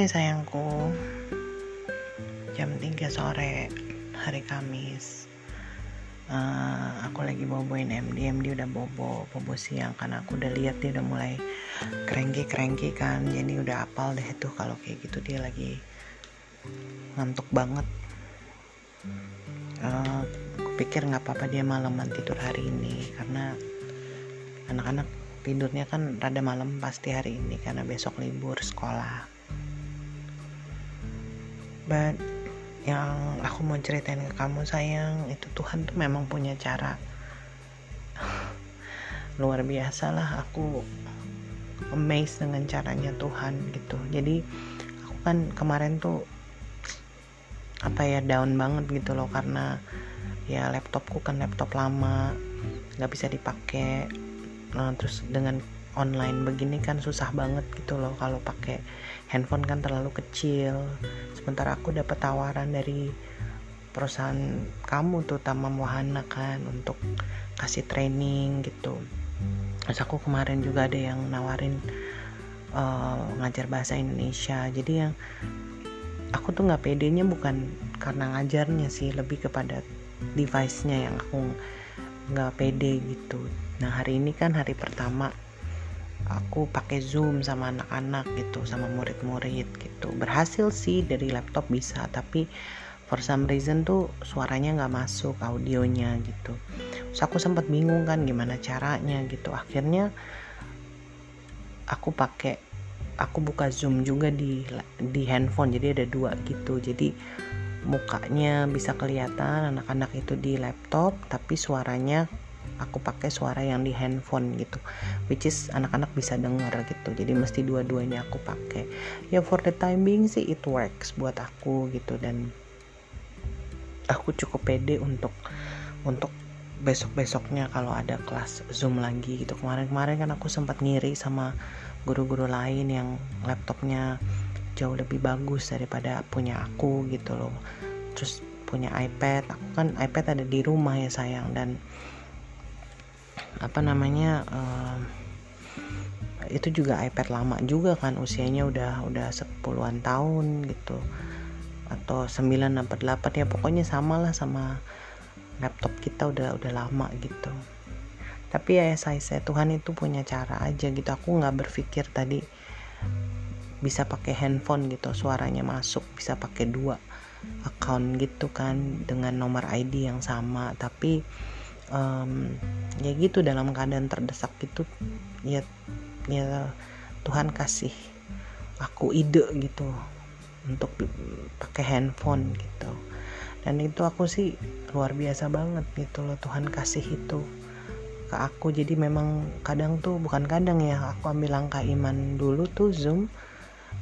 Hai sayangku. Jam 3 sore Hari Kamis. Uh, Aku lagi boboin MD MD udah bobo Bobo siang Karena aku udah lihat dia udah mulai Krengki-krengki kan. Jadi udah apal deh tuh Kalau kayak gitu. Dia lagi Ngantuk banget. Uh, Aku pikir gak apa-apa dia malaman tidur hari ini. Karena Anak-anak tidurnya kan rada malam pasti hari ini karena besok libur sekolah but yang aku mau ceritain ke kamu sayang. Itu Tuhan tuh memang punya cara. Luar biasa lah aku amazed dengan caranya Tuhan gitu. Jadi aku kan kemarin tuh apa ya down banget gitu loh karena ya laptopku kan laptop lama nggak bisa dipakai. Nah, terus dengan online begini kan susah banget gitu loh kalau pakai handphone kan terlalu kecil. Sementara aku dapat tawaran dari perusahaan kamu tuh Tamam Wahana kan untuk kasih training gitu. Terus aku kemarin juga ada yang nawarin uh, ngajar bahasa Indonesia. Jadi yang aku tuh nggak pedenya bukan karena ngajarnya sih lebih kepada device-nya yang aku nggak pede gitu. Nah hari ini kan hari pertama aku pakai zoom sama anak-anak gitu sama murid-murid gitu. Berhasil sih dari laptop bisa tapi for some reason tuh suaranya nggak masuk audionya gitu. Terus aku sempat bingung kan gimana caranya gitu. Akhirnya aku pakai aku buka zoom juga di di handphone jadi ada dua gitu. Jadi mukanya bisa kelihatan anak-anak itu di laptop tapi suaranya aku pakai suara yang di handphone gitu. Which is anak-anak bisa denger gitu. Jadi mesti dua-duanya aku pakai. Ya for the time being sih it works buat aku gitu. Dan aku cukup pede untuk untuk besok-besoknya kalau ada kelas zoom lagi gitu. Kemarin-kemarin kan aku sempat ngiri sama guru-guru lain yang laptopnya jauh lebih bagus daripada punya aku gitu loh. Terus punya iPad. Aku kan iPad ada di rumah ya sayang. Dan apa namanya uh, itu juga iPad lama juga kan usianya udah udah sepuluhan tahun gitu. Atau 9 apa 8 ya pokoknya sama lah sama laptop kita udah udah lama gitu. Tapi ya saya saya Tuhan itu punya cara aja gitu. Aku nggak berpikir tadi bisa pakai handphone gitu suaranya masuk bisa pakai dua account gitu kan dengan nomor ID yang sama. Tapi um, ya gitu dalam keadaan terdesak gitu ya ya Tuhan kasih aku ide gitu untuk pakai handphone gitu. Dan itu aku sih luar biasa banget gitu loh Tuhan kasih itu ke aku. Jadi memang kadang tuh bukan kadang ya aku ambil langkah iman dulu tuh zoom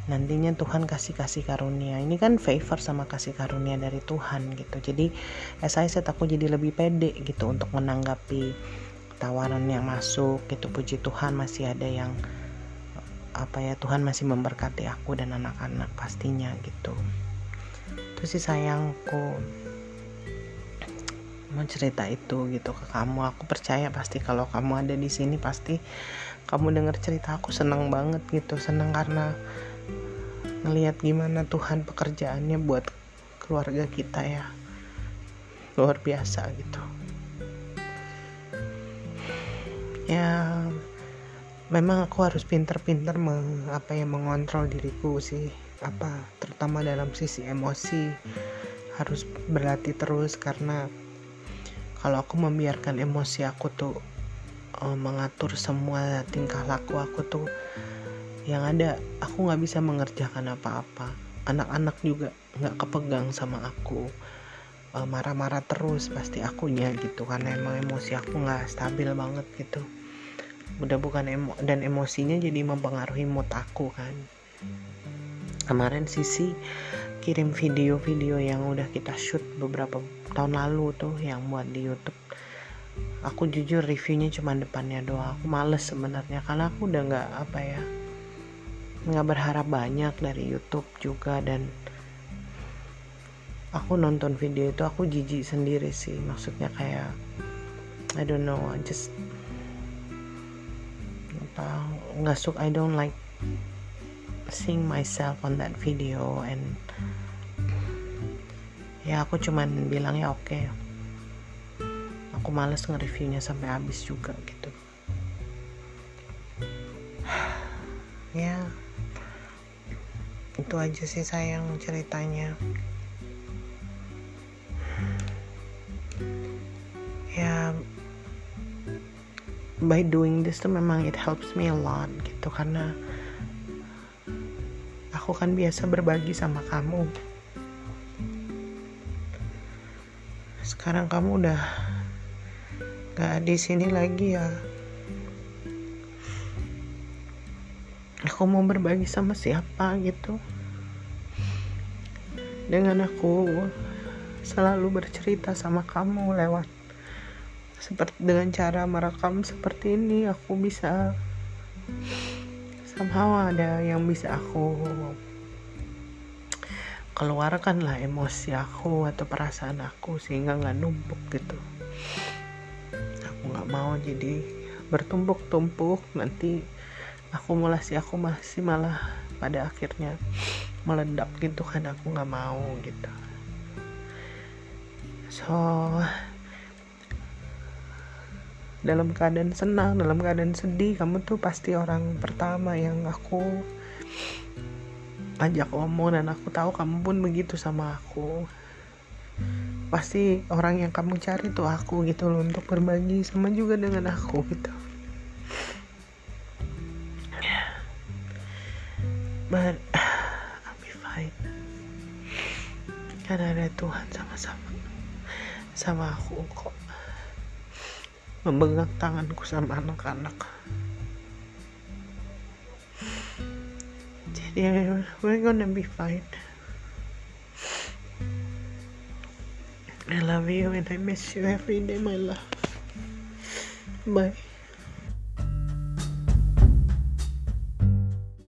nantinya Tuhan kasih kasih karunia. Ini kan favor sama kasih karunia dari Tuhan gitu. Jadi as I said aku jadi lebih pede gitu untuk menanggapi tawaran yang masuk gitu. Puji Tuhan masih ada yang apa ya Tuhan masih memberkati aku dan anak-anak pastinya gitu. Terus sih sayangku. Mau cerita itu gitu ke kamu. Aku percaya pasti kalau kamu ada di sini pasti kamu dengar cerita aku senang banget gitu. Senang karena ngelihat gimana Tuhan pekerjaannya buat keluarga kita ya. Luar biasa gitu. Ya memang aku harus pinter-pinter apa ya mengontrol diriku sih. Apa terutama dalam sisi emosi harus berlatih terus karena kalau aku membiarkan emosi aku tuh uh, mengatur semua tingkah laku aku tuh yang ada aku nggak bisa mengerjakan apa-apa. Anak-anak juga nggak kepegang sama aku. Eh, marah-marah terus pasti akunya gitu karena emang emosi aku nggak stabil banget gitu. Udah bukan emo dan emosinya jadi mempengaruhi mood aku kan. Kemarin Sisi kirim video-video yang udah kita shoot beberapa tahun lalu tuh yang buat di YouTube. Aku jujur reviewnya cuma depannya doang. Aku males sebenarnya karena aku udah nggak apa ya nggak berharap banyak dari YouTube juga dan aku nonton video itu aku jijik sendiri sih. Maksudnya kayak I don't know I just apa nggak suka I don't like seeing myself on that video and ya aku cuman bilang ya oke. Okay. aku males nge-reviewnya sampai habis juga gitu. Ya itu aja sih sayang ceritanya. Ya by doing this tuh memang it helps me a lot gitu. Karena aku kan biasa berbagi sama kamu. Sekarang kamu udah gak di sini lagi ya aku mau berbagi sama siapa gitu. Dengan aku selalu bercerita sama kamu lewat seperti dengan cara merekam seperti ini aku bisa somehow ada yang bisa aku keluarkan lah emosi aku atau perasaan aku sehingga nggak numpuk gitu. Aku nggak mau jadi bertumpuk-tumpuk nanti akumulasi aku masih malah pada akhirnya meledak gitu kan aku nggak mau gitu. So dalam keadaan senang dalam keadaan sedih kamu tuh pasti orang pertama yang aku ajak omong dan aku tahu kamu pun begitu sama aku. Pasti orang yang kamu cari tuh aku gitu loh untuk berbagi sama juga dengan aku gitu but I'll be fine karena ada Tuhan sama-sama sama aku kok memegang tanganku sama anak-anak yeah, we're gonna be fine. I love you and I miss you every day, my love. Bye.